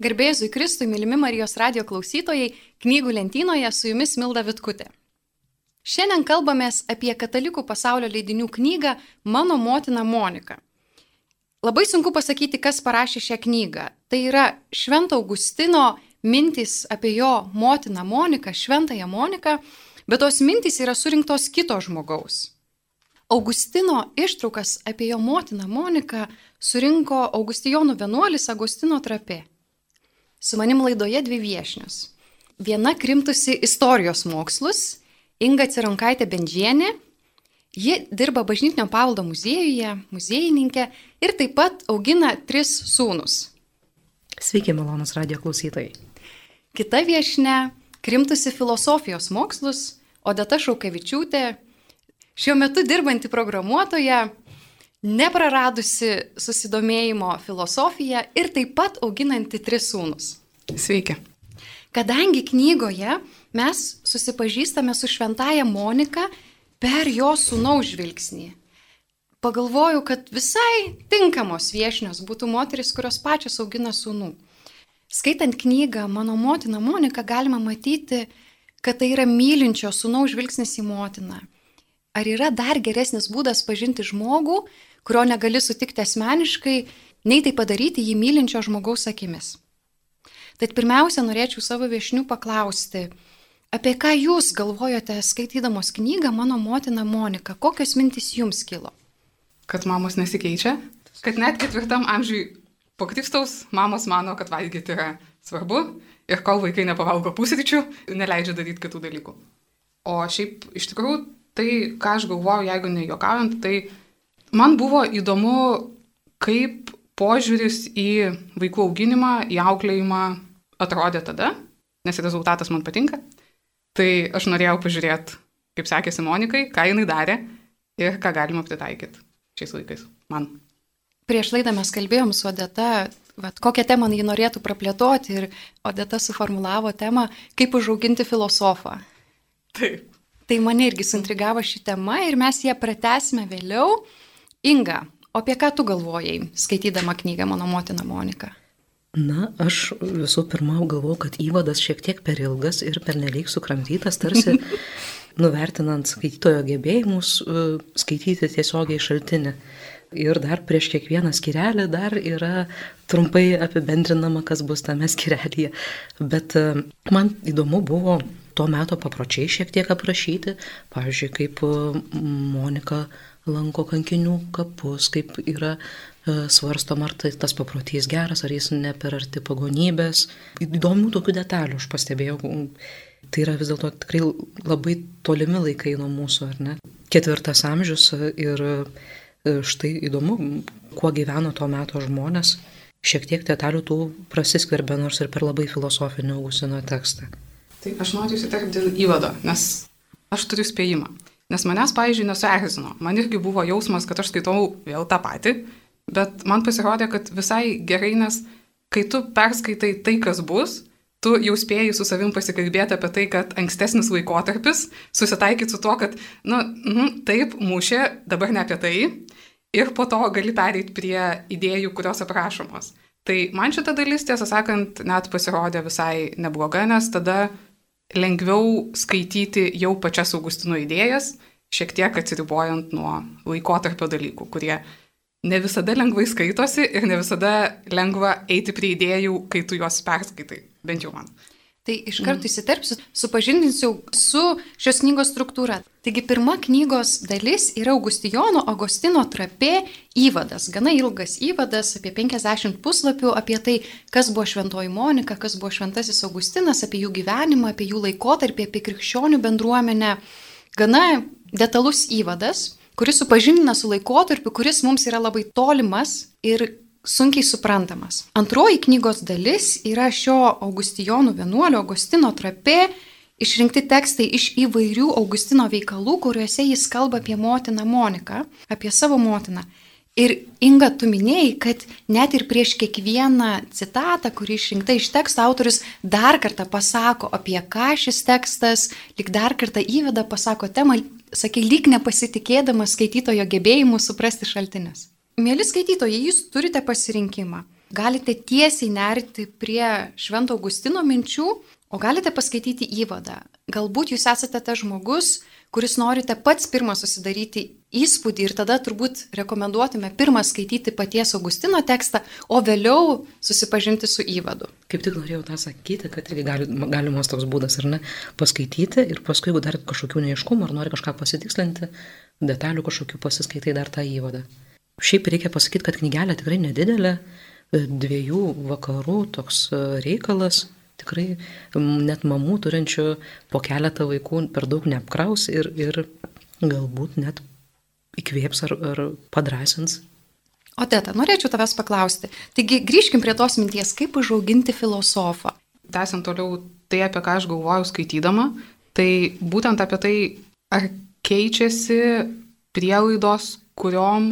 Garbėzui Kristui, mylimi Marijos radio klausytojai, knygų lentynoje su jumis Milda Vitkutė. Šiandien kalbamės apie katalikų pasaulio leidinių knygą Mano motina Monika. Labai sunku pasakyti, kas parašė šią knygą. Tai yra Švento Augustino mintys apie jo motiną Moniką, Šventąją Moniką, bet tos mintys yra surinktos kito žmogaus. Augustino ištraukas apie jo motiną Moniką surinko Augustijonų vienuolis Agustino Trapė. Su manim laidoje dvi viešnios. Viena krimtusi istorijos mokslus, Inga Cironkaitė Bendžienė. Ji dirba bažnytinio paveldo muziejuje, muziejininkė ir taip pat augina tris sūnus. Sveiki, malonus radio klausytojai. Kita viešne krimtusi filosofijos mokslus, Odeta Šaukevičiūtė, šiuo metu dirbanti programuotoja, nepraradusi susidomėjimo filosofija ir taip pat auginanti tris sūnus. Sveiki. Kadangi knygoje mes susipažįstame su šventaja Monika per jo sūnaus žvilgsnį. Pagalvojau, kad visai tinkamos viešnios būtų moteris, kurios pačios augina sūnų. Skaitant knygą Mano motina Monika galima matyti, kad tai yra mylinčio sūnaus žvilgsnis į motiną. Ar yra dar geresnis būdas pažinti žmogų, kurio negali sutikti asmeniškai, nei tai padaryti jį mylinčio žmogaus akimis. Tad pirmiausia, norėčiau savo viešnių paklausti, apie ką jūs galvojate skaitydamos knygą Mano motina Monika, kokios mintys jums kilo? Kad mamos nesikeičia, kad net ketvirtam amžiui po Kristaus mamos mano, kad valgyti yra svarbu ir kol vaikai nepavalgo pusryčių, neleidžia daryti kitų dalykų. O šiaip iš tikrųjų tai, ką aš galvoju, jeigu nejuokaujant, tai Man buvo įdomu, kaip požiūris į vaikų auginimą, į auklėjimą atrodė tada, nes rezultatas man patinka. Tai aš norėjau pažiūrėti, kaip sekėsi Monikai, ką jinai darė ir ką galima pritaikyti šiais laikais man. Prieš laidą mes kalbėjom su Odeta, vat, kokią temą jį norėtų praplėtoti ir Odeta suformulavo temą, kaip užauginti filosofą. Taip. Tai mane irgi suintrigavo ši tema ir mes ją pratesime vėliau. Inga, o apie ką tu galvojai, skaitydama knygą Mano motina Monika? Na, aš visų pirma galvoju, kad įvadas šiek tiek per ilgas ir per nelik sukramtytas, tarsi nuvertinant skaitytojo gebėjimus e, skaityti tiesiogiai šaltinį. Ir dar prieš kiekvieną skirelį dar yra trumpai apibendrinama, kas bus tame skirelėje. Bet e, man įdomu buvo to meto papročiai šiek tiek aprašyti. Pavyzdžiui, kaip e, Monika lanko kankinių kapus, kaip yra e, svarstom, ar tai tas paprotys geras, ar jis ne per arti pagonybės. Įdomių tokių detalių aš pastebėjau. Tai yra vis dėlto tikrai labai tolimi laikai nuo mūsų, ar ne? Ketvirtas amžius ir e, štai įdomu, kuo gyveno tuo metu žmonės. Šiek tiek detalių tų prasiskverbė nors ir per labai filosofinį Augustino tekstą. Tai aš noriu įsiterpti dėl įvado, nes aš turiu spėjimą. Nes manęs, pavyzdžiui, nesuerzino. Man irgi buvo jausmas, kad aš skaitau vėl tą patį, bet man pasirodė, kad visai gerai, nes kai tu perskaitai tai, kas bus, tu jau spėjai su savim pasikalbėti apie tai, kad ankstesnis laikotarpis susitaikyti su tuo, kad, na, nu, mm, taip, mūšė, dabar ne apie tai, ir po to gali pereiti prie idėjų, kurios aprašomos. Tai man šita dalis, tiesą sakant, net pasirodė visai nebloga, nes tada lengviau skaityti jau pačias Augustino idėjas, šiek tiek atsiribojant nuo laikotarpio dalykų, kurie ne visada lengvai skaitosi ir ne visada lengva eiti prie idėjų, kai tu juos perskaitai, bent jau man. Tai iš karto įsiterpsiu, supažindinsiu su šios knygos struktūra. Taigi pirma knygos dalis yra Augustijono Agostino trapė įvadas, gana ilgas įvadas, apie 50 puslapių, apie tai, kas buvo šventoji Monika, kas buvo šventasis Augustinas, apie jų gyvenimą, apie jų laikotarpį, apie krikščionių bendruomenę. Gana detalus įvadas, kuris supažindina su laikotarpiu, kuris mums yra labai tolimas ir sunkiai suprantamas. Antroji knygos dalis yra šio Augustijonų vienuolio Augustino trapė išrinkti tekstai iš įvairių Augustino veikalų, kuriuose jis kalba apie motiną Moniką, apie savo motiną. Ir Inga, tu minėjai, kad net ir prieš kiekvieną citatą, kuri išrinkta iš teksto, autorius dar kartą pasako, apie ką šis tekstas, lik dar kartą įveda, pasako temą, sakai, lyg nepasitikėdamas skaitytojo gebėjimu suprasti šaltinius. Mėly skaitytojai, jūs turite pasirinkimą. galite tiesiai nerti prie Švento Augustino minčių, o galite paskaityti įvadą. Galbūt jūs esate tas žmogus, kuris norite pats pirmą susidaryti įspūdį ir tada turbūt rekomenduotume pirmą skaityti paties Augustino tekstą, o vėliau susipažinti su įvadu. Kaip tik norėjau tą sakyti, kad irgi gali, galimas toks būdas, ar ne, paskaityti ir paskui, jeigu dar kažkokių neiškumų, ar nori kažką pasitikslinti, detalių kažkokių pasiskaitai dar tą įvadą. Šiaip reikia pasakyti, kad knygelė tikrai nedidelė, dviejų vakarų toks e, reikalas, tikrai net mamų turinčių po keletą vaikų per daug neapkraus ir, ir galbūt net įkvėps ar, ar padrasins. O teta, norėčiau tavęs paklausti. Taigi grįžkim prie tos minties, kaip užauginti filosofą. Tęsiant toliau tai, apie ką aš galvojau skaitydama, tai būtent apie tai, ar keičiasi prielaidos, kuriuom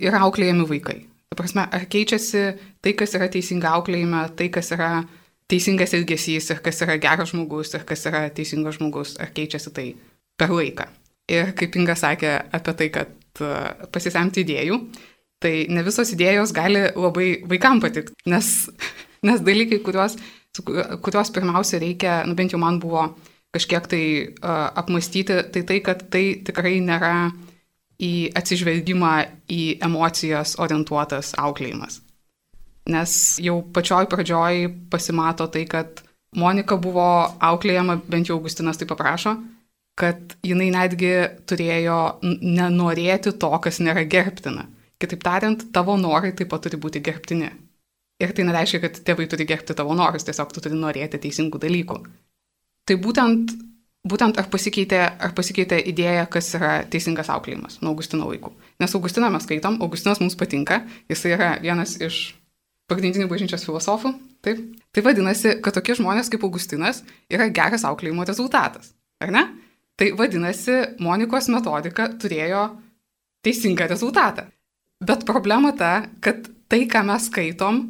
yra auklėjami vaikai. Ta prasme, ar keičiasi tai, kas yra teisinga auklėjime, tai, kas yra teisingas elgesys ir kas yra geras žmogus ir kas yra teisingas žmogus, ar keičiasi tai per laiką. Ir kaip Inga sakė apie tai, kad e, pasisemti idėjų, tai ne visos idėjos gali labai vaikam patikti, nes, nes dalykai, kuriuos, kuriuos pirmiausia reikia, nu bent jau man buvo kažkiek tai uh, apmastyti, tai tai, kad tai tikrai nėra į atsižvelgimą į emocijas orientuotas auklėjimas. Nes jau pačioj pradžioj pasimato tai, kad Monika buvo auklėjama, bent jau Augustinas tai paprašo, kad jinai netgi turėjo nenorėti to, kas nėra gerbtina. Kitaip tariant, tavo norai taip pat turi būti gerbtini. Ir tai nereiškia, kad tėvai turi gerbti tavo norus, tiesiog tu turi norėti teisingų dalykų. Tai būtent, būtent ar, pasikeitė, ar pasikeitė idėja, kas yra teisingas auklėjimas nuo Augustino laikų. Nes Augustiną mes skaitom, Augustinas mums patinka, jis yra vienas iš pagrindinių bažnyčios filosofų. Taip. Tai vadinasi, kad tokie žmonės kaip Augustinas yra geras auklėjimo rezultatas. Ar ne? Tai vadinasi, Monikos metodika turėjo teisingą rezultatą. Bet problema ta, kad tai, ką mes skaitom,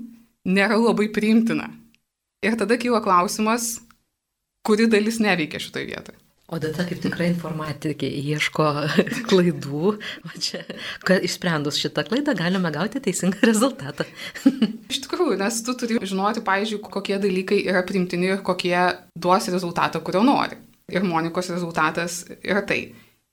nėra labai priimtina. Ir tada kyla klausimas, kuri dalis neveikia šitoje vietoje. O data kaip tikrai informatikė ieško klaidų, o čia, kad išsprendus šitą klaidą galime gauti teisingą rezultatą. Iš tikrųjų, nes tu turi žinoti, pavyzdžiui, kokie dalykai yra primtini ir kokie duos rezultatą, kurio nori. Ir Monikos rezultatas yra tai.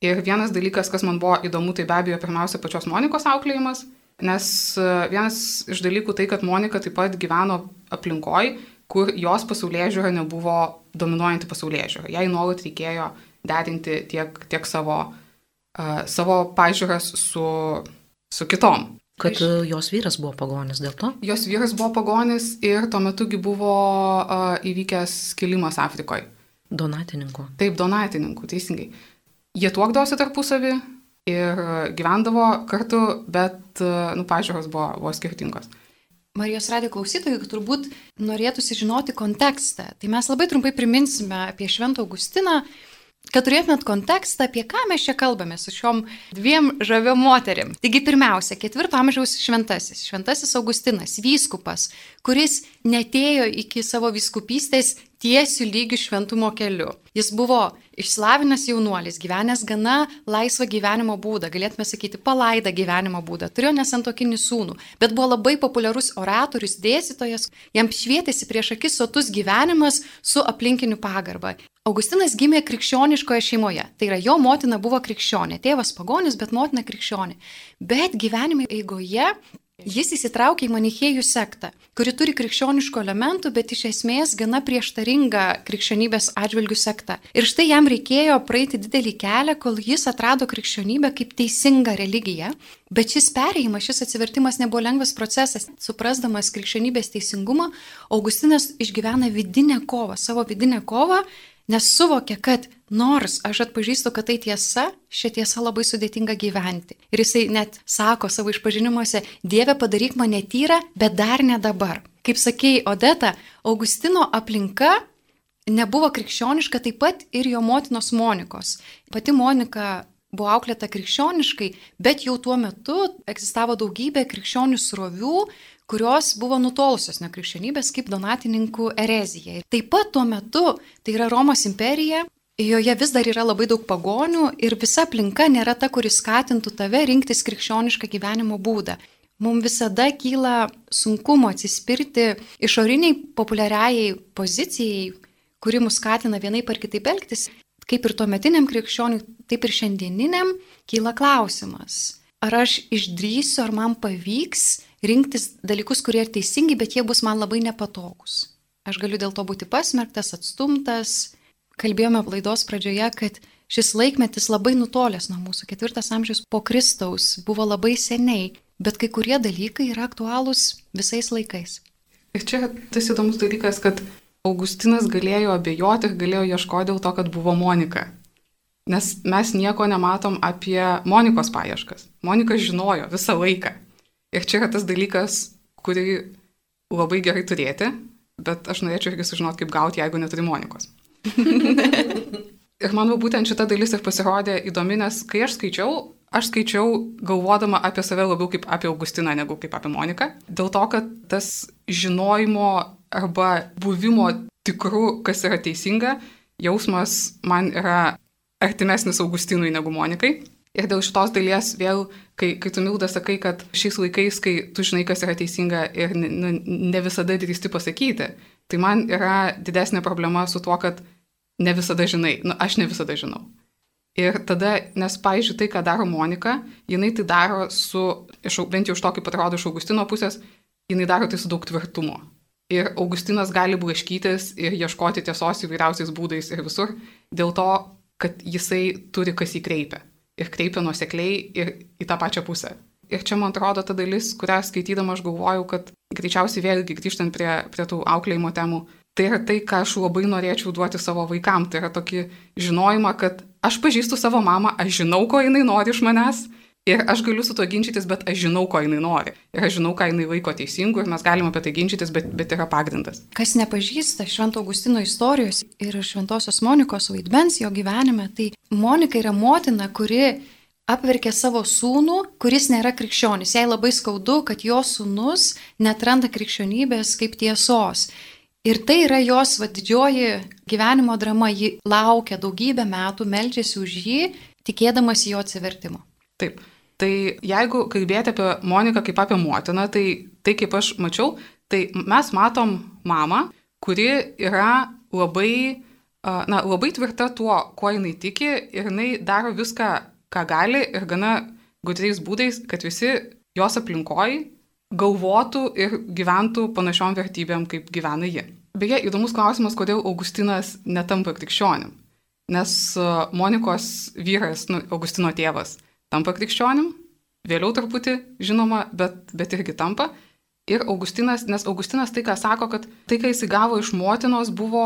Ir vienas dalykas, kas man buvo įdomu, tai be abejo pirmiausia pačios Monikos auklėjimas, nes e, vienas iš dalykų tai, kad Monika taip pat gyveno aplinkoje, kur jos pasaulyje žiūra nebuvo dominuojanti pasaulyje žiūra. Jai nuolat reikėjo derinti tiek, tiek savo, uh, savo pažiūras su, su kitom. Kad jos vyras buvo pagonis dėl to? Jos vyras buvo pagonis ir tuo metugi buvo uh, įvykęs skilimas Afrikoje. Donatininkų. Taip, donatininkų, teisingai. Jie tuokdavosi tarpusavį ir gyvendavo kartu, bet, nu, pažiūros buvo, buvo skirtingos. Marijos radio klausytojų turbūt norėtųsi žinoti kontekstą. Tai mes labai trumpai priminsime apie Šventą Augustiną, kad turėtumėt kontekstą, apie ką mes čia kalbame su šiom dviem žaviom moterim. Taigi pirmiausia, ketvirto amžiaus šventasis, šventasis Augustinas, vyskupas, kuris netėjo iki savo vyskupystės tiesių lygių šventumo keliu. Jis buvo išsilavinęs jaunuolis, gyvenęs gana laisvą gyvenimo būdą, galėtume sakyti palaidą gyvenimo būdą, turėjo nesantokinį sūnų, bet buvo labai populiarus oratorius, dėstytojas, jam švietėsi prieš akis sotus gyvenimas su aplinkiniu pagarba. Augustinas gimė krikščioniškoje šeimoje. Tai yra, jo motina buvo krikščionė, tėvas pagonis, bet motina krikščionė. Bet gyvenime eigoje jis įsitraukė į manichėjų sektą, kuri turi krikščioniškų elementų, bet iš esmės gana prieštaringa krikščionybės atžvilgių sekta. Ir štai jam reikėjo praeiti didelį kelią, kol jis atrado krikščionybę kaip teisingą religiją. Bet šis perėjimas, šis atsivertimas nebuvo lengvas procesas. Suprasdamas krikščionybės teisingumą, Augustinas išgyvena vidinę kovą, savo vidinę kovą nes suvokia, kad nors aš atpažįstu, kad tai tiesa, šią tiesą labai sudėtinga gyventi. Ir jisai net sako savo išpažinimuose, Dieve padaryk mane tyrą, bet dar ne dabar. Kaip sakėjai, Odeta, Augustino aplinka nebuvo krikščioniška taip pat ir jo motinos Monikos. Pati Monika buvo auklėta krikščioniškai, bet jau tuo metu egzistavo daugybė krikščionių srovių, kurios buvo nutolusios nuo krikščionybės kaip donatininkų erezija. Taip pat tuo metu, tai yra Romos imperija, joje vis dar yra labai daug pagonių ir visa aplinka nėra ta, kuris skatintų tave rinktis krikščionišką gyvenimo būdą. mums visada kyla sunkumo atsispirti išoriniai populiariai pozicijai, kuri mus skatina vienai par kitaip elgtis, kaip ir tuometiniam krikščioniui, taip ir šiandieniniam, kyla klausimas. Ar aš išdrysiu, ar man pavyks rinktis dalykus, kurie yra teisingi, bet jie bus man labai nepatogus. Aš galiu dėl to būti pasmerktas, atstumtas. Kalbėjome laidos pradžioje, kad šis laikmetis labai nutolęs nuo mūsų. Ketvirtas amžius po Kristaus buvo labai seniai, bet kai kurie dalykai yra aktualūs visais laikais. Ir čia tas įdomus dalykas, kad Augustinas galėjo abejoti galėjo ieškoti dėl to, kad buvo Monika. Nes mes nieko nematom apie Monikos paieškas. Monika žinojo visą laiką. Ir čia yra tas dalykas, kurį labai gerai turėti, bet aš norėčiau irgi sužinoti, kaip gauti, jeigu neturi Monikos. ir man būtent šita dalis ir pasirodė įdomi, nes kai aš skaičiau, aš skaičiau galvodama apie save labiau kaip apie Augustiną negu kaip apie Moniką. Dėl to, kad tas žinojimo arba buvimo tikru, kas yra teisinga, jausmas man yra artimesnis Augustinui negu Monikai. Ir dėl šitos dalies vėl, kai, kai tu Milda sakai, kad šiais laikais, kai tu žinai, kas yra teisinga ir nu, ne visada drįsti pasakyti, tai man yra didesnė problema su tuo, kad ne visada žinai, nu, aš ne visada žinau. Ir tada, nes, pavyzdžiui, tai, ką daro Monika, jinai tai daro su, bent jau iš to, kaip atrodo iš Augustino pusės, jinai daro tai su daug tvirtumo. Ir Augustinas gali blaškytis ir ieškoti tiesos įvairiausiais būdais ir visur, dėl to, kad jisai turi kas įkreipia ir kreipia nuosekliai ir į tą pačią pusę. Ir čia, man atrodo, ta dalis, kurią skaitydama aš galvojau, kad greičiausiai vėlgi grįžtant prie, prie tų auklėjimo temų, tai yra tai, ką aš labai norėčiau duoti savo vaikam. Tai yra tokį žinojimą, kad aš pažįstu savo mamą, aš žinau, ko jinai nori iš manęs Ir aš galiu su to ginčytis, bet aš žinau, ko jinai nori. Ir aš žinau, ką jinai laiko teisingu ir mes galime apie tai ginčytis, bet, bet yra pagrindas. Kas nepažįsta Švento Augustino istorijos ir Šventosios Monikos vaidmens jo gyvenime, tai Monika yra motina, kuri apverkė savo sūnų, kuris nėra krikščionis. Jai labai skaudu, kad jo sūnus netranda krikščionybės kaip tiesos. Ir tai yra jos va, didžioji gyvenimo drama. Ji laukia daugybę metų, melžiasi už jį, tikėdamas jo atsivertimo. Taip. Tai jeigu kalbėti apie Moniką kaip apie motiną, tai tai kaip aš mačiau, tai mes matom mamą, kuri yra labai, na, labai tvirta tuo, kuo jinai tiki ir jinai daro viską, ką gali ir gana gudriais būdais, kad visi jos aplinkoj galvotų ir gyventų panašiom vertybėm, kaip gyvena ji. Beje, įdomus klausimas, kodėl Augustinas netampa krikščionim. Nes Monikos vyras, nu, Augustino tėvas, tampa krikščionim, vėliau truputį žinoma, bet, bet irgi tampa. Ir Augustinas, nes Augustinas tai, ką sako, kad tai, ką jis įgavo iš motinos, buvo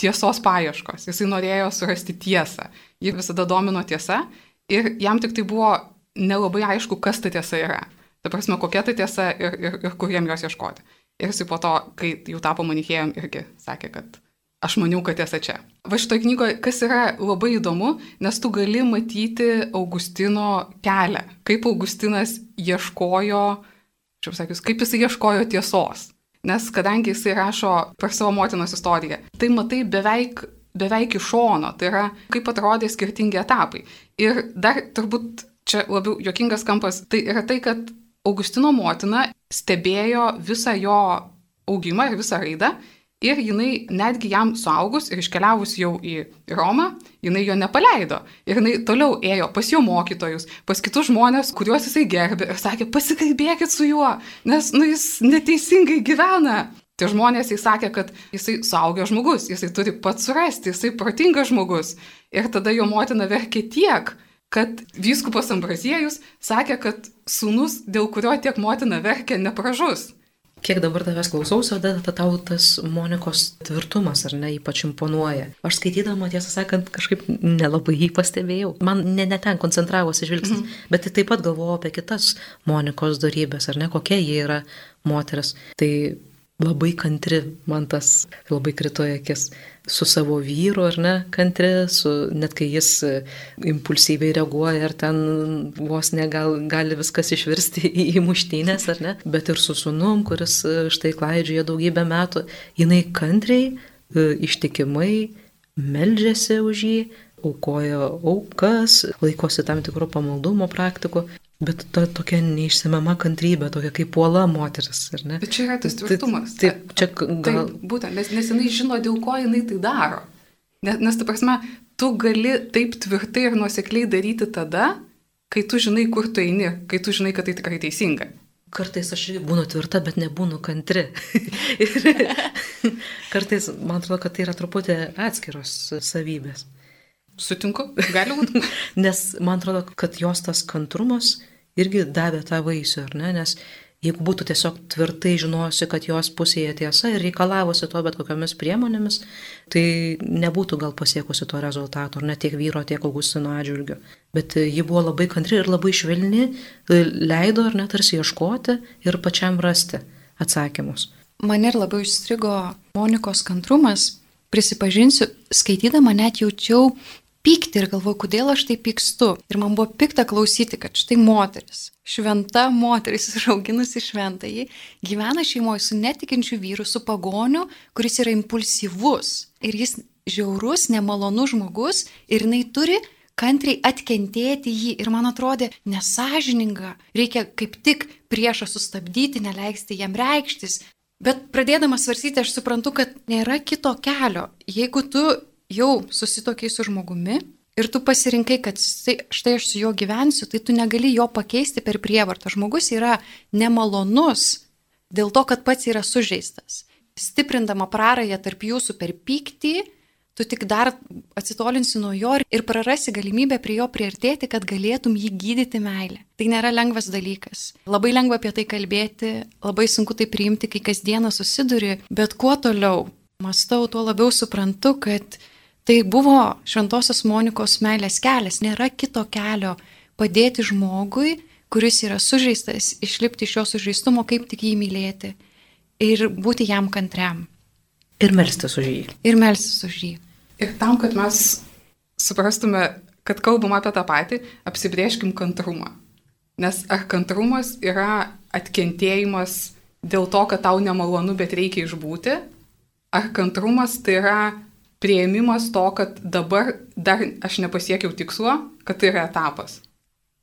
tiesos paieškos. Jisai norėjo surasti tiesą. Jį visada domino tiesa ir jam tik tai buvo nelabai aišku, kas ta tiesa yra. Ta prasme, kokia ta tiesa ir, ir, ir kur jam jos ieškoti. Ir jisai po to, kai jau tapo manichėjom, irgi sakė, kad Aš maniau, kad esi čia. Va šitoje knygoje, kas yra labai įdomu, nes tu gali matyti Augustino kelią, kaip Augustinas ieškojo, čia sakius, kaip jis ieškojo tiesos. Nes kadangi jisai rašo per savo motinos istoriją, tai matai beveik, beveik iš šono, tai yra kaip atrodė skirtingi etapai. Ir dar turbūt čia labiau jokingas kampas, tai yra tai, kad Augustino motina stebėjo visą jo augimą ir visą raidą Ir jinai netgi jam suaugus ir iškeliavus jau į Romą, jinai jo nepaleido. Ir jinai toliau ėjo pas jo mokytojus, pas kitus žmonės, kuriuos jisai gerbė ir sakė, pasikalbėkit su juo, nes nu, jis neteisingai gyvena. Tie žmonės jai sakė, kad jisai suaugęs žmogus, jisai turi pats surasti, jisai protingas žmogus. Ir tada jo motina verkė tiek, kad vyskupas Ambraziejus sakė, kad sūnus, dėl kurio tiek motina verkė, nepražus. Kiek dabar tavęs klausausi, tada tau tas Monikos tvirtumas ar ne ypač imponuoja. Aš skaitydama, tiesą sakant, kažkaip nelabai jį pastebėjau. Man ne, ne ten koncentravosi žvilgsnis, mm. bet taip pat galvojau apie kitas Monikos darybės, ar ne, kokia jie yra moteris. Tai labai kantri, man tas labai krito akis su savo vyru, ar ne, kantri, su, net kai jis e, impulsyviai reaguoja, ar ten vos negal, gali viskas išvirsti į, į muštynės, ar ne, bet ir su sunum, kuris e, štai klaidžioja daugybę metų, jinai kantriai, e, ištikimai meldžiasi už jį, aukoja aukas, laikosi tam tikrų pamaldumo praktikų. Bet ta tokia neišsemiama kantrybė, tokia kaip puola moteris, ar ne? Bet čia yra tas tvirtumas. Taip, taip čia gal... Taip, būtent, nes, nes jinai žino, dėl ko jinai tai daro. Nes, nes ta prasme, tu gali taip tvirtai ir nuosekliai daryti tada, kai tu žinai, kur tu eini, kai tu žinai, kad tai tikrai teisinga. Kartais aš būnu tvirta, bet nebūnu kantri. ir kartais man atrodo, kad tai yra truputį atskiros savybės. Sutinku, gali būti. Nes man atrodo, kad jos tas kantrumas irgi davė tą vaisių, ar ne? Nes jeigu būtų tiesiog tvirtai žinojusi, kad jos pusėje tiesa ir reikalavusi to bet kokiamis priemonėmis, tai nebūtų gal pasiekusi to rezultato, ar ne tiek vyro, tiek Augustino atžvilgiu. Bet ji buvo labai kantri ir labai švelni, leido ar net tarsi ieškoti ir pačiam rasti atsakymus. Man ir labiau išstrigo Monikos kantrumas. Prisipažinsiu, skaitydama net jaučiau pykti ir galvoju, kodėl aš tai pykstu. Ir man buvo pikta klausyti, kad štai moteris, šventa moteris, išauginusi šventąjį, gyvena šeimoje su netikinčiu vyru, su pagoniu, kuris yra impulsyvus. Ir jis žiaurus, nemalonus žmogus ir jinai turi kantriai atkentėti jį. Ir man atrodė nesažininga, reikia kaip tik priešą sustabdyti, neleisti jam reikštis. Bet pradėdama svarstyti, aš suprantu, kad nėra kito kelio. Jeigu tu jau susitokiai su žmogumi ir tu pasirinkai, kad štai aš su juo gyvensiu, tai tu negali jo pakeisti per prievartą. Žmogus yra nemalonus dėl to, kad pats yra sužeistas. Stiprindama prarąją tarp jūsų per pyktį, tu tik dar atsitolinsi nuo jo ir prarasi galimybę prie jo priartėti, kad galėtum jį gydyti meilę. Tai nėra lengvas dalykas. Labai lengva apie tai kalbėti, labai sunku tai priimti, kai kasdieną susiduri, bet kuo toliau mąstau, tuo labiau suprantu, kad Tai buvo Šventojios Monikos meilės kelias, nėra kito kelio padėti žmogui, kuris yra sužeistas, išlipti iš jo sužeistumo, kaip tik jį mylėti ir būti jam kantriam. Ir melstis už jį. Ir melstis už jį. Ir tam, kad mes suprastume, kad kalbam apie tą patį, apsibrieškim kantrumą. Nes ar kantrumas yra atkentėjimas dėl to, kad tau nemalonu, bet reikia išbūti, ar kantrumas tai yra prieimimas to, kad dabar dar aš nepasiekiau tikslo, kad tai yra etapas.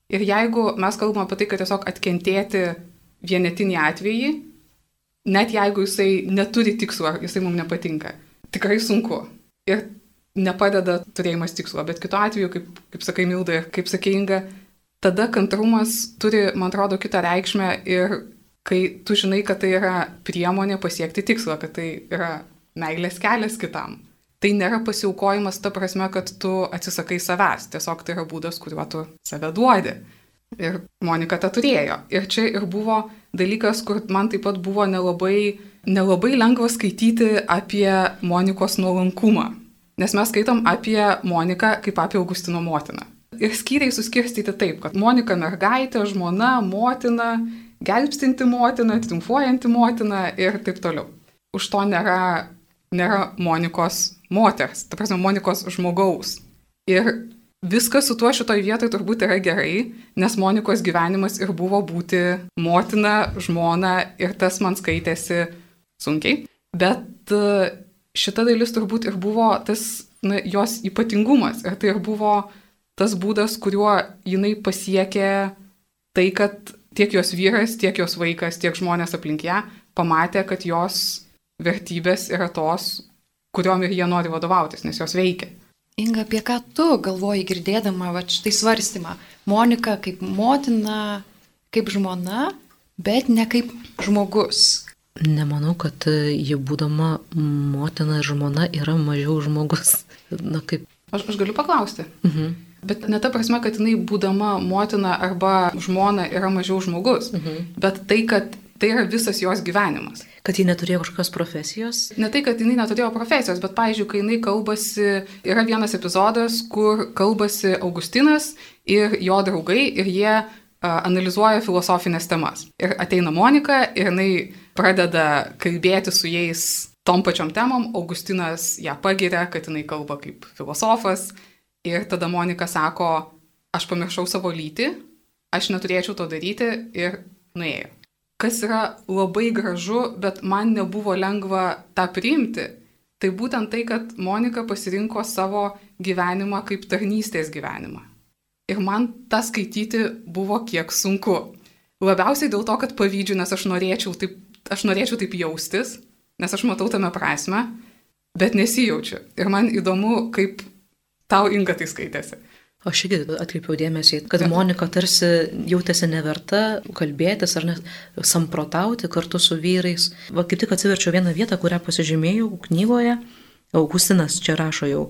Ir jeigu mes kalbame apie tai, kad tiesiog atkentėti vienetinį atvejį, net jeigu jisai neturi tikslo, jisai mums nepatinka, tikrai sunku. Ir nepadeda turėjimas tikslo, bet kitu atveju, kaip, kaip sakai Milda ir kaip sakai Inga, tada kantrumas turi, man atrodo, kitą reikšmę ir kai tu žinai, kad tai yra priemonė pasiekti tikslą, kad tai yra meilės kelias kitam tai nėra pasiaukojimas ta prasme, kad tu atsisakai savęs, tiesiog tai yra būdas, kuriuo tu save duodi. Ir Monika tą turėjo. Ir čia ir buvo dalykas, kur man taip pat buvo nelabai, nelabai lengva skaityti apie Monikos nuolankumą. Nes mes skaitom apie Moniką kaip apie Augustino motiną. Ir skyriai suskirstyti taip, kad Monika mergaitė, žmona, motina, gelbstinti motina, triumfuojanti motina ir taip toliau. Už to nėra, nėra Monikos moters, ta prasme, Monikos žmogaus. Ir viskas su tuo šitoj vietoj turbūt yra gerai, nes Monikos gyvenimas ir buvo būti motina, žmona ir tas man skaitėsi sunkiai. Bet e, šita dalis turbūt ir buvo tas na, jos ypatingumas ir tai ir buvo tas būdas, kuriuo jinai pasiekė tai, kad tiek jos vyras, tiek jos vaikas, tiek žmonės aplink ją pamatė, kad jos vertybės yra tos, kuriuom ir jie nori vadovautis, nes jos veikia. Inga, apie ką tu galvoji girdėdama va štai svarstymą? Monika kaip motina, kaip žmona, bet ne kaip žmogus. Nemanau, kad ji būdama motina ir žmona yra mažiau žmogus. Na kaip. Aš, aš galiu paklausti. Mhm. Bet ne ta prasme, kad jinai būdama motina arba žmona yra mažiau žmogus, mhm. bet tai, kad tai yra visas jos gyvenimas. Kad ji neturėjo kažkokios profesijos? Ne tai, kad jinai neturėjo profesijos, bet, pavyzdžiui, kai jinai kalbasi, yra vienas epizodas, kur kalbasi Augustinas ir jo draugai ir jie a, analizuoja filosofinės temas. Ir ateina Monika ir jinai pradeda kalbėti su jais tom pačiom temom, Augustinas ją pagiria, kad jinai kalba kaip filosofas ir tada Monika sako, aš pamiršau savo lytį, aš neturėčiau to daryti ir nuėjo kas yra labai gražu, bet man nebuvo lengva tą priimti, tai būtent tai, kad Monika pasirinko savo gyvenimą kaip tarnystės gyvenimą. Ir man tą skaityti buvo kiek sunku. Labiausiai dėl to, kad pavydžiu, nes aš norėčiau taip, aš norėčiau taip jaustis, nes aš matau tame prasme, bet nesijaučiu. Ir man įdomu, kaip tau Inga tai skaitėsi. Aš irgi atkreipiau dėmesį, kad Monika tarsi jautėsi neverta kalbėtis ar net samprotauti kartu su vyrais. Va kaip tik atsiverčiau vieną vietą, kurią pasižymėjau knygoje. Augustinas čia rašo jau,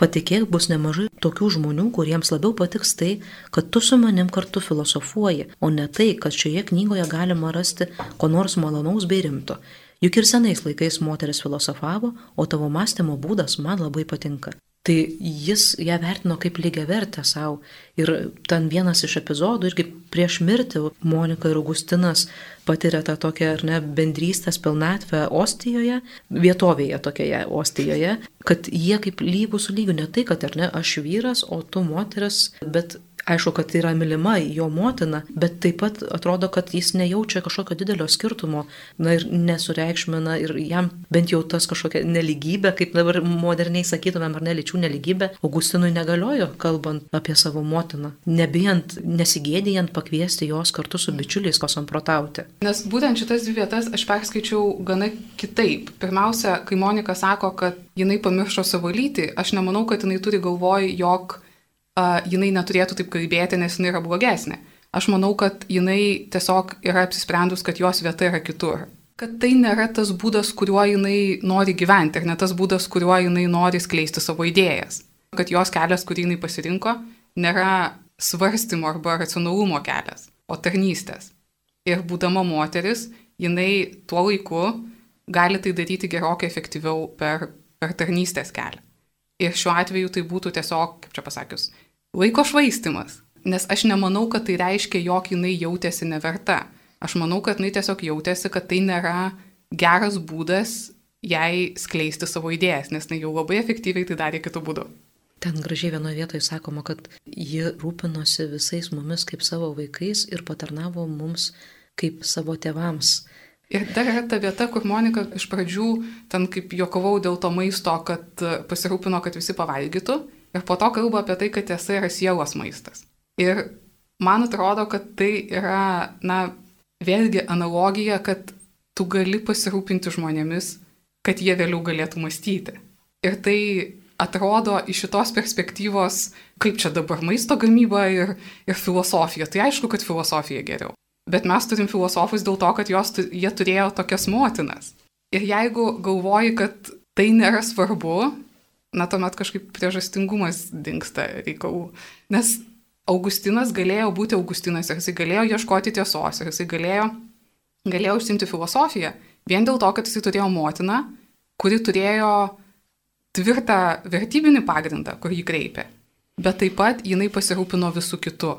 patikėk, bus nemažai tokių žmonių, kuriems labiau patiks tai, kad tu su manim kartu filosofuoji, o ne tai, kad šioje knygoje galima rasti ko nors malonaus bei rimto. Juk ir senais laikais moteris filosofavo, o tavo mąstymo būdas man labai patinka. Tai jis ją vertino kaip lygiai vertę savo. Ir ten vienas iš epizodų, irgi prieš mirtį Monika ir Augustinas patiria tą tokią, ar ne, bendrystės pilnatvę Ostijoje, vietovėje tokioje Ostijoje, kad jie kaip lygų su lygiu, ne tai, kad ar ne, aš vyras, o tu moteris, bet Aišku, kad yra mylima jo motina, bet taip pat atrodo, kad jis nejaučia kažkokio didelio skirtumo, na ir nesureikšmina ir jam bent jau tas kažkokia neligybė, kaip dabar moderniai sakytumėm, ar neličių neligybė, Augustinui negaliojo, kalbant apie savo motiną, nebijant, nesigėdijant pakviesti jos kartu su bičiuliais kosamprotauti. Nes būtent šitas dvi vietas aš perskaičiau gana kitaip. Pirmiausia, kai Monika sako, kad jinai pamiršo savo lytį, aš nemanau, kad jinai turi galvoj, jog uh, jinai neturėtų taip kalbėti, nes jinai yra blogesnė. Aš manau, kad jinai tiesiog yra apsisprendus, kad jos vieta yra kitur. Kad tai nėra tas būdas, kuriuo jinai nori gyventi ir ne tas būdas, kuriuo jinai nori skleisti savo idėjas. Kad jos kelias, kurį jinai pasirinko, nėra svarstymo arba racionalumo kelias, o tarnystės. Ir būdama moteris, jinai tuo laiku gali tai daryti gerokai efektyviau per, per tarnystės kelią. Ir šiuo atveju tai būtų tiesiog, kaip čia pasakius, laiko švaistimas. Nes aš nemanau, kad tai reiškia, jog jinai jautėsi neverta. Aš manau, kad jinai tiesiog jautėsi, kad tai nėra geras būdas jai skleisti savo idėjas, nes jinai jau labai efektyviai tai darė kitų būdų. Ten gražiai vienoje vietoje sakoma, kad ji rūpinosi visais mumis kaip savo vaikais ir patarnavo mums kaip savo tėvams. Ir dar yra ta vieta, kur Monika iš pradžių, ten kaip juokavau dėl to maisto, kad pasirūpino, kad visi pavalgytų. Ir po to kalba apie tai, kad tiesa yra sielos maistas. Ir man atrodo, kad tai yra, na, vėlgi analogija, kad tu gali pasirūpinti žmonėmis, kad jie vėliau galėtų mąstyti. Ir tai atrodo iš šitos perspektyvos, kaip čia dabar maisto gamyba ir, ir filosofija. Tai aišku, kad filosofija geriau. Bet mes turim filosofus dėl to, kad jos, jie turėjo tokias motinas. Ir jeigu galvoji, kad tai nėra svarbu, na tuomet kažkaip priežastingumas dinksta reikalų. Nes Augustinas galėjo būti Augustinas jisai galėjo ieškoti tiesos jisai galėjo, galėjo užsimti filosofiją vien dėl to, kad jisai turėjo motiną, kuri turėjo tvirtą vertybinį pagrindą, kur jį kreipė. Bet taip pat jinai pasirūpino visų kitų.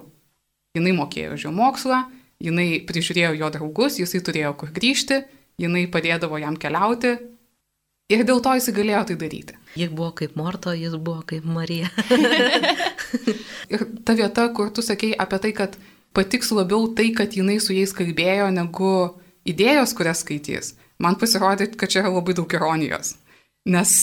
Jinai mokėjo už jo mokslą, jinai prižiūrėjo jo draugus, jisai turėjo kur grįžti, jinai padėdavo jam keliauti ir dėl to jisai galėjo tai daryti. Ji buvo kaip Morto, jis buvo kaip Marija. ir ta vieta, kur tu sakei apie tai, kad patiks labiau tai, kad jinai su jais kalbėjo, negu idėjos, kurias skaitys, man pasirodė, kad čia yra labai daug ironijos. Nes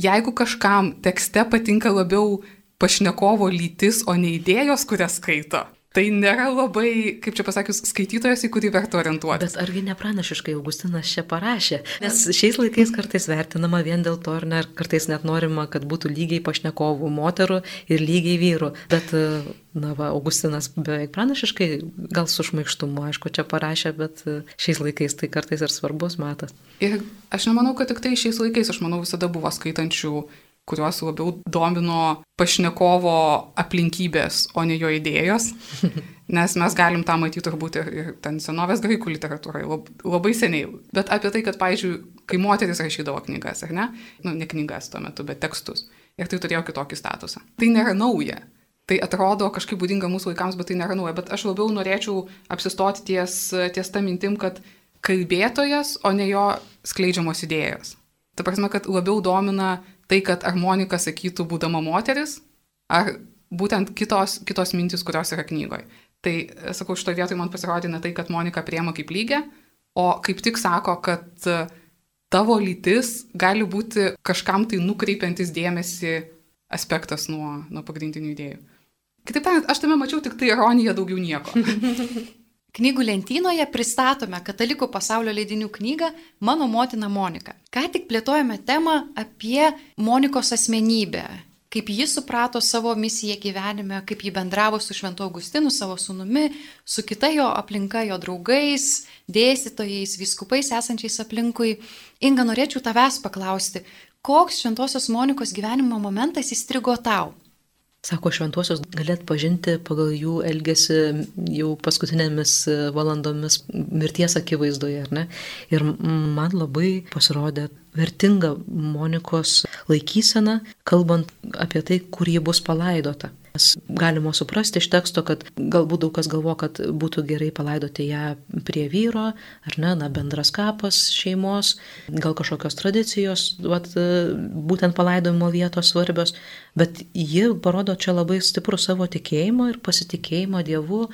jeigu kažkam tekste patinka labiau pašnekovo lytis, o ne idėjos, kurias skaito, Tai nėra labai, kaip čia pasakius, skaitytojas, į kurį verta orientuotis. Bet argi nepranašiškai Augustinas čia parašė? Nes šiais laikais kartais vertinama vien dėl to, ar ne, kartais net norima, kad būtų lygiai pašnekovų moterų ir lygiai vyrų. Bet, na, va, Augustinas beveik pranašiškai, gal su šmaištumu, aišku, čia parašė, bet šiais laikais tai kartais ir svarbus matas. Ir aš nemanau, kad tik tai šiais laikais, aš manau, visada buvo skaitančių kuriuos labiau domino pašnekovo aplinkybės, o ne jo idėjos. Nes mes galim tą matyti turbūt ir, ir ten senovės graikų literatūrai lab, labai seniai. Bet apie tai, kad, pavyzdžiui, kai moteris rašydavo knygas, ar ne? Nu, ne knygas tuo metu, bet tekstus. Ir tai turėjo kitokį statusą. Tai nėra nauja. Tai atrodo kažkaip būdinga mūsų laikams, bet tai nėra nauja. Bet aš labiau norėčiau apsistoti ties, ties tą mintim, kad kalbėtojas, o ne jo skleidžiamos idėjos. Ta prasme, kad labiau domina tai, kad ar Monika sakytų, būdama moteris, ar būtent kitos, kitos mintis, kurios yra knygoje. Tai, sakau, šitoje vietoje man pasirodė ne tai, kad Monika priema kaip lygia, o kaip tik sako, kad tavo lytis gali būti kažkam tai nukreipiantis dėmesį aspektas nuo, nuo pagrindinių idėjų. Kitaip tariant, aš tame mačiau tik tai ironiją, daugiau nieko. Knygų lentynoje pristatome Katalikų pasaulio leidinių knygą Mano motina Monika. Ką tik plėtojame temą apie Monikos asmenybę, kaip ji suprato savo misiją gyvenime, kaip ji bendravo su Šventu Augustinu, savo sunumi, su kita jo aplinka, jo draugais, dėstytojais, viskupais esančiais aplinkui. Inga, norėčiau tavęs paklausti, koks Šventosios Monikos gyvenimo momentas įstrigo tau? Sako, šventosios galėt pažinti pagal jų elgesį jau paskutinėmis valandomis mirties akivaizdoje, ar ne? Ir man labai pasirodė vertinga Monikos laikysena, kalbant apie tai, kur ji bus palaidota. Galima suprasti iš teksto, kad galbūt daug kas galvo, kad būtų gerai palaidoti ją prie vyro, ar ne, na, bendras kapas šeimos, gal kažkokios tradicijos, vat, būtent palaidojimo vietos svarbios, bet ji parodo čia labai stiprų savo tikėjimą ir pasitikėjimą Dievu,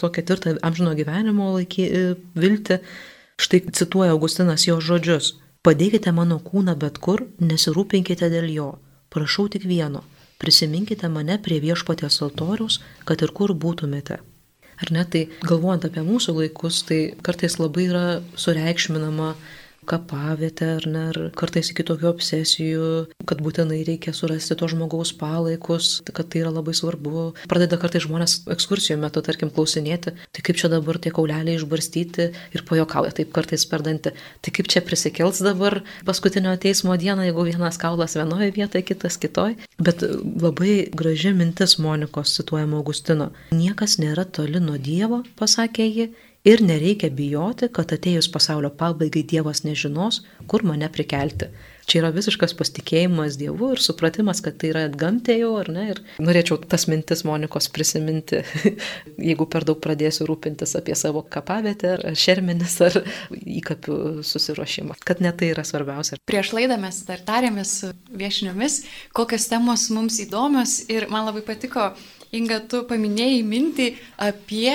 to ketvirtą amžino gyvenimo laikį, vilti. Štai cituoja Augustinas jo žodžius. Padėkite mano kūną bet kur, nesirūpinkite dėl jo. Prašau tik vieno prisiminkite mane prie viešpatės altoriaus, kad ir kur būtumėte. Ar ne, tai galvojant apie mūsų laikus, tai kartais labai yra sureikšminama kapavietę, ar ne, ar kartais iki tokių obsesijų, kad būtinai reikia surasti to žmogaus palaikus, kad tai yra labai svarbu. Pradeda kartais žmonės ekskursijų metu, tarkim, klausinėti, tai kaip čia dabar tie kauleliai išbarstyti ir pajokauja taip kartais perdantį, tai kaip čia prisikels dabar paskutinio teismo dieną, jeigu vienas kaulas vienoje vietoje, kitas kitoje. Bet labai graži mintis Monikos cituojama Augustino. Niekas nėra toli nuo Dievo, pasakė ji, Ir nereikia bijoti, kad atėjus pasaulio pabaigai Dievas nežinos, kur mane prikelti. Čia yra visiškas pasitikėjimas Dievu ir supratimas, kad tai yra atgamtė jau, ar ne? Ir norėčiau tas mintis Monikos prisiminti, jeigu per daug pradėsiu rūpintis apie savo kapavietę, ar šermenis, ar įkapių susiruošimą. Kad ne tai yra svarbiausia. Prieš laidą mes dar tarėmės su viešniomis, kokios temos mums įdomios ir man labai patiko Inga, tu paminėjai mintį apie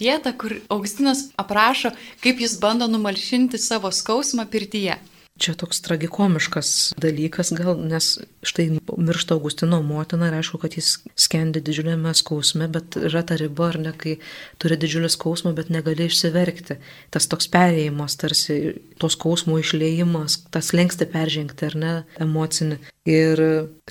vietą, kur Augustinas aprašo, kaip jis bando numalšinti savo skausmą pirtyje. Čia toks tragikomiškas dalykas gal, nes štai miršta Augustino motina ir aišku, kad jis skendi didžiuliame skausme, bet yra ta riba, ar ne, kai turi didžiulį skausmą, bet negali išsiverkti. Tas toks perėjimas, tarsi tos skausmo išleimas, tas lengsti peržengti, ar ne, emocinį. Ir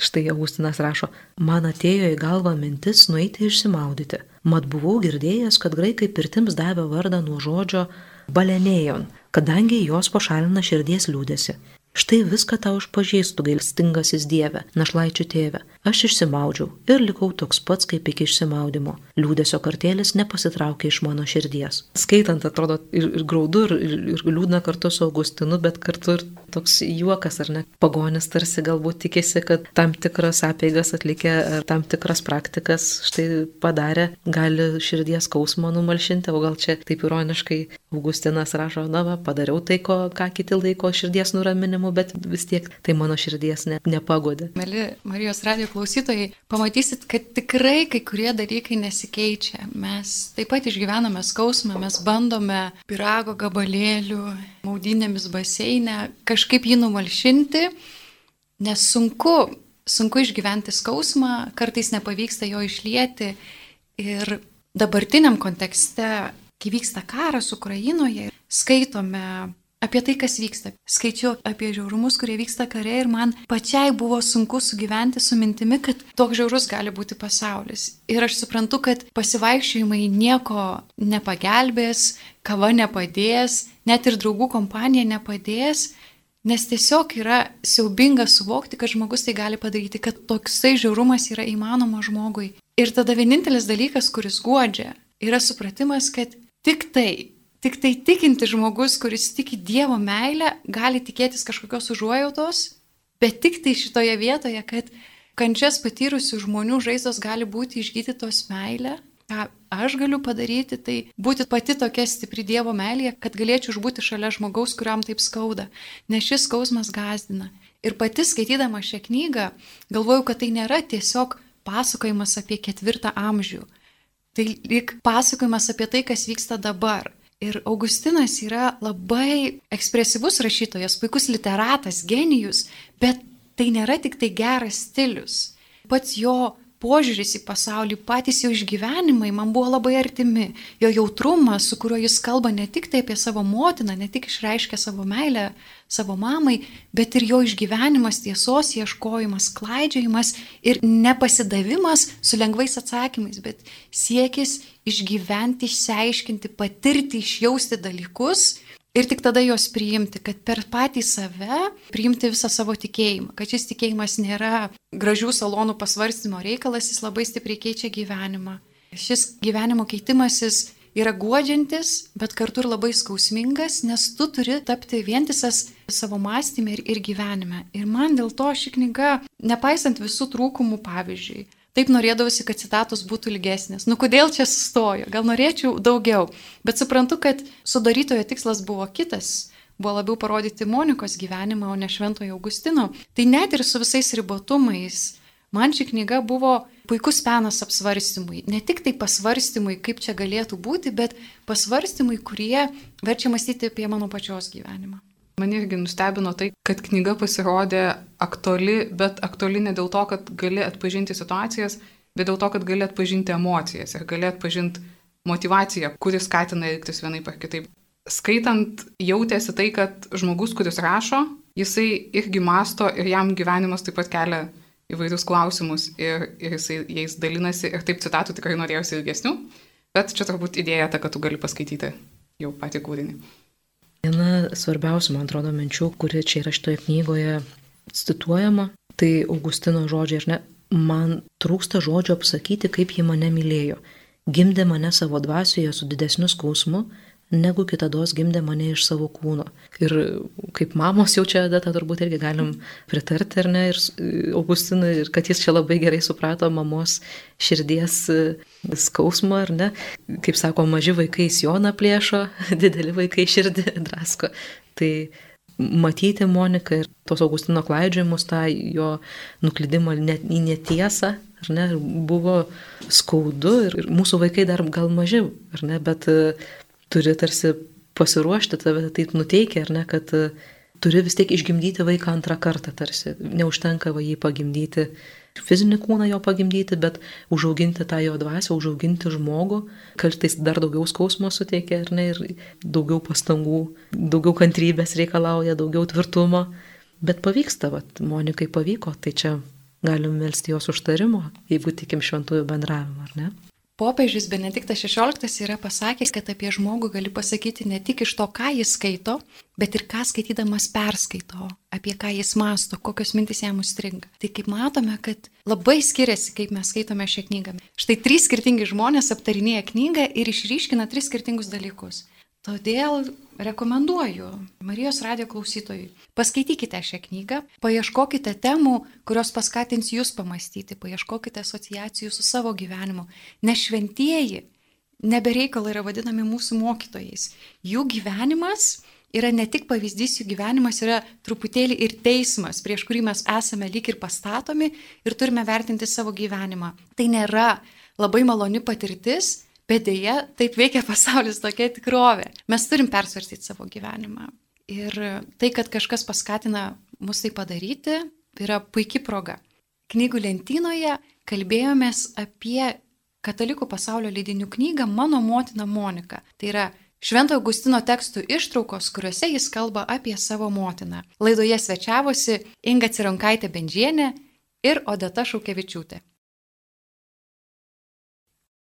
štai Augustinas rašo, man atėjo į galvą mintis nueiti išsimaudyti. Mat buvau girdėjęs, kad graikai pirtims davė vardą nuo žodžio balenėjon kadangi jos pašalina širdies liūdėsi. Štai viską tau išpažįstu, gailstingasis Dieve, našlaičių tėve. Aš išsimaudžiau ir likau toks pats kaip iki išsimaudimo. Liūdėsio kartėlis nepasitraukė iš mano širdies. Skaitant atrodo ir, ir graudu, ir, ir liūdna kartu su Augustinu, bet kartu ir toks juokas, ar ne? Pagonis tarsi galbūt tikėsi, kad tam tikras apėgas atlikę ar tam tikras praktikas štai padarė, gali širdies skausmą numalšinti, o gal čia taip ironiškai Augustinas rašo, na, va, padariau tai, ko, ką kiti laiko širdies nuraminimu, bet vis tiek tai mano širdies ne, nepagodė. Mėly Marijos radio klausytojai, pamatysit, kad tikrai kai kurie dalykai nesikeičia. Mes taip pat išgyvename skausmą, mes bandome pirago gabalėlių, maudinėmis baseinę, kažkaip jį numalšinti, nes sunku, sunku išgyventi skausmą, kartais nepavyksta jo išlieti. Ir dabartiniam kontekste, kai vyksta karas Ukrainoje, skaitome apie tai, kas vyksta. Skaičiau apie žiaurumus, kurie vyksta kare ir man pačiai buvo sunku sugyventi su mintimi, kad toks žiaurus gali būti pasaulis. Ir aš suprantu, kad pasivaikščiojimai nieko nepagelbės, kava nepadės, net ir draugų kompanija nepadės. Nes tiesiog yra siaubinga suvokti, kad žmogus tai gali padaryti, kad toksai žiaurumas yra įmanoma žmogui. Ir tada vienintelis dalykas, kuris guodžia, yra supratimas, kad tik tai Tik tai tikinti žmogus, kuris tiki Dievo meilę, gali tikėtis kažkokios užuojautos, bet tik tai šitoje vietoje, kad kančias patyrusių žmonių žaizdos gali būti išgydytos meilė. Ką aš galiu padaryti, tai būti pati tokia stipri Dievo meilė, kad galėčiau išbūti šalia žmogaus, kuriam taip skauda, nes šis skausmas gazdina. Ir pati skaitydama šią knygą, galvoju, kad tai nėra tiesiog pasakojimas apie ketvirtą amžių. Tai lyg pasakojimas apie tai, kas vyksta dabar. Ir Augustinas yra labai ekspresyvus rašytojas, puikus literatas, genijus, bet tai nėra tik tai geras stilius. Pats jo požiūris į pasaulį, patys jo išgyvenimai man buvo labai artimi. Jo jautrumas, su kuriuo jis kalba ne tik tai apie savo motiną, ne tik išreiškia savo meilę savo mamai, bet ir jo išgyvenimas, tiesos ieškojimas, klaidžiajimas ir nepasidavimas su lengvais atsakymais, bet siekis išgyventi, išsiaiškinti, patirti, išjausti dalykus ir tik tada juos priimti, kad per patį save priimti visą savo tikėjimą, kad šis tikėjimas nėra gražių salonų pasvarstymo reikalas, jis labai stipriai keičia gyvenimą. Šis gyvenimo keitimasis yra guodžiantis, bet kartu ir labai skausmingas, nes tu turi tapti vientisas savo mąstymė ir, ir gyvenime. Ir man dėl to ši knyga, nepaisant visų trūkumų, pavyzdžiui, Taip norėdavosi, kad citatos būtų ilgesnės. Nu kodėl čia sustojo? Gal norėčiau daugiau. Bet suprantu, kad sudarytojo tikslas buvo kitas. Buvo labiau parodyti Monikos gyvenimą, o ne Šventojo Augustino. Tai net ir su visais ribotumais, man ši knyga buvo puikus penas apsvarstymui. Ne tik tai pasvarstymui, kaip čia galėtų būti, bet pasvarstymui, kurie verčia mąstyti apie mano pačios gyvenimą. Mane irgi nustebino tai, kad knyga pasirodė aktuali, bet aktuali ne dėl to, kad gali atpažinti situacijas, bet dėl to, kad gali atpažinti emocijas ir gali atpažinti motivaciją, kuris skatina elgtis vienaip ar kitaip. Skaitant, jautėsi tai, kad žmogus, kuris rašo, jisai irgi masto ir jam gyvenimas taip pat kelia įvairius klausimus ir, ir jisai jais dalinasi ir taip citatų tikrai norėjusi ilgesnių, bet čia turbūt idėja ta, kad tu gali paskaityti jau patį kūrinį. Viena svarbiausių, man atrodo, minčių, kuri čia yra šitoje knygoje cituojama, tai Augustino žodžiai, ar ne, man trūksta žodžio apsakyti, kaip ji mane mylėjo. Gimdė mane savo dvasioje su didesniu skausmu, negu kitados gimdė mane iš savo kūno. Ir kaip mamos jau čia data turbūt irgi galim pritarti, ar ne, ir Augustinui, ir kad jis čia labai gerai suprato mamos širdies e, skausmą, ar ne. Kaip sako, maži vaikai Joną plėšo, dideli vaikai širdį drasko. Tai matyti Moniką ir tos Augustino klaidžiamus, tą jo nuklydimą net į netiesą, ar ne, buvo skaudu ir, ir mūsų vaikai dar gal mažiau, ar ne, bet turi tarsi pasiruošti, tave taip nuteikia, ar ne, kad e, turi vis tiek išgimdyti vaiką antrą kartą tarsi. Neužtenka va jį pagimdyti, fizinį kūną jo pagimdyti, bet užauginti tą jo dvasę, užauginti žmogų, kartais dar daugiau skausmo suteikia, ar ne, ir daugiau pastangų, daugiau kantrybės reikalauja, daugiau tvirtumo. Bet pavyksta, va, Monikai pavyko, tai čia galim melstį jos užtarimo, jeigu tikim šventųjų bendravimą, ar ne? Popiežius Benediktas XVI yra pasakęs, kad apie žmogų gali pasakyti ne tik iš to, ką jis skaito, bet ir ką skaitydamas perskaito, apie ką jis masto, kokios mintis jam užstringa. Tai kaip matome, kad labai skiriasi, kaip mes skaitome šią knygą. Štai trys skirtingi žmonės aptarinėja knygą ir išryškina tris skirtingus dalykus. Todėl rekomenduoju Marijos radio klausytojui. Paskaitykite šią knygą, paieškokite temų, kurios paskatins jūs pamastyti, paieškokite asociacijų su savo gyvenimu. Nes šventieji nebereikalai yra vadinami mūsų mokytojais. Jų gyvenimas yra ne tik pavyzdys, jų gyvenimas yra truputėlį ir teismas, prieš kurį mes esame lyg ir pastatomi ir turime vertinti savo gyvenimą. Tai nėra labai maloni patirtis, Bet dėja, taip veikia pasaulis tokia tikrovė. Mes turim persvarstyti savo gyvenimą. Ir tai, kad kažkas paskatina mus tai padaryti, yra puikia proga. Knygų lentynoje kalbėjomės apie katalikų pasaulio leidinių knygą Mano motina Monika. Tai yra Švento Augustino tekstų ištraukos, kuriuose jis kalba apie savo motiną. Laidoje svečiavosi Inga Cironkaitė Bendžienė ir Odeta Šaukevičiūtė.